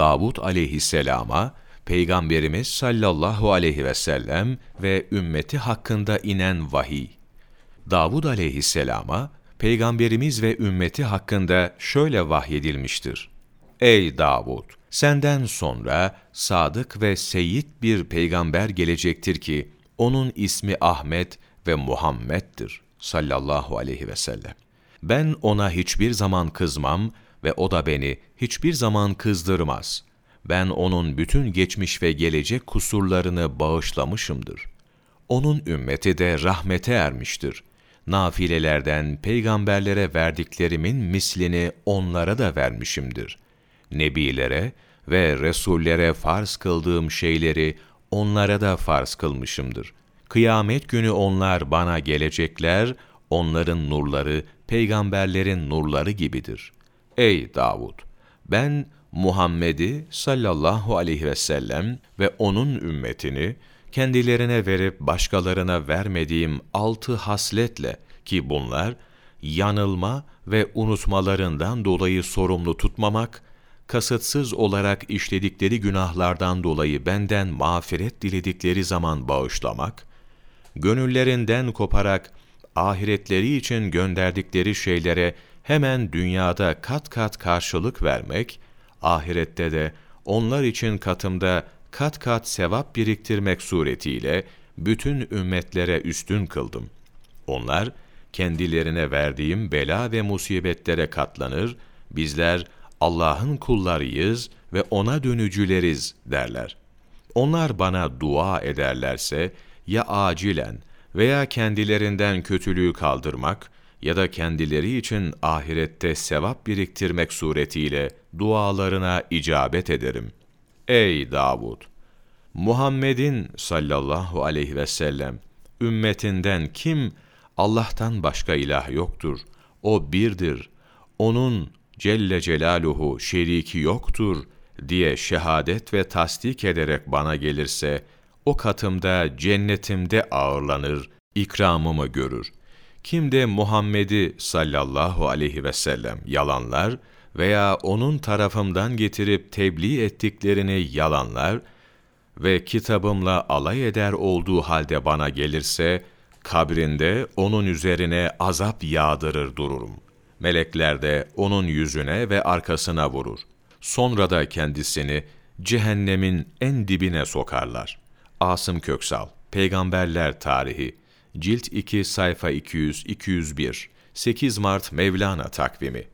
Davud aleyhisselama, Peygamberimiz sallallahu aleyhi ve sellem ve ümmeti hakkında inen vahiy. Davud aleyhisselama, Peygamberimiz ve ümmeti hakkında şöyle vahyedilmiştir. Ey Davud! Senden sonra sadık ve seyyid bir peygamber gelecektir ki, onun ismi Ahmet ve Muhammed'dir sallallahu aleyhi ve sellem. Ben ona hiçbir zaman kızmam ve o da beni hiçbir zaman kızdırmaz. Ben onun bütün geçmiş ve gelecek kusurlarını bağışlamışımdır. Onun ümmeti de rahmete ermiştir. Nafilelerden peygamberlere verdiklerimin mislini onlara da vermişimdir. Nebilere ve Resullere farz kıldığım şeyleri onlara da farz kılmışımdır. Kıyamet günü onlar bana gelecekler, onların nurları peygamberlerin nurları gibidir. Ey Davud! Ben Muhammed'i sallallahu aleyhi ve sellem ve onun ümmetini kendilerine verip başkalarına vermediğim altı hasletle ki bunlar yanılma ve unutmalarından dolayı sorumlu tutmamak, kasıtsız olarak işledikleri günahlardan dolayı benden mağfiret diledikleri zaman bağışlamak, gönüllerinden koparak ahiretleri için gönderdikleri şeylere hemen dünyada kat kat karşılık vermek, ahirette de onlar için katımda kat kat sevap biriktirmek suretiyle bütün ümmetlere üstün kıldım. Onlar, kendilerine verdiğim bela ve musibetlere katlanır, bizler Allah'ın kullarıyız ve O'na dönücüleriz derler. Onlar bana dua ederlerse, ya acilen veya kendilerinden kötülüğü kaldırmak ya da kendileri için ahirette sevap biriktirmek suretiyle dualarına icabet ederim. Ey Davud! Muhammed'in sallallahu aleyhi ve sellem ümmetinden kim Allah'tan başka ilah yoktur. O birdir. Onun Celle Celaluhu şeriki yoktur diye şehadet ve tasdik ederek bana gelirse, o katımda cennetimde ağırlanır, ikramımı görür. Kim de Muhammed'i sallallahu aleyhi ve sellem yalanlar veya onun tarafımdan getirip tebliğ ettiklerini yalanlar ve kitabımla alay eder olduğu halde bana gelirse, kabrinde onun üzerine azap yağdırır dururum. Melekler de onun yüzüne ve arkasına vurur. Sonra da kendisini cehennemin en dibine sokarlar. Asım Köksal, Peygamberler Tarihi, Cilt 2 sayfa 200-201, 8 Mart Mevlana takvimi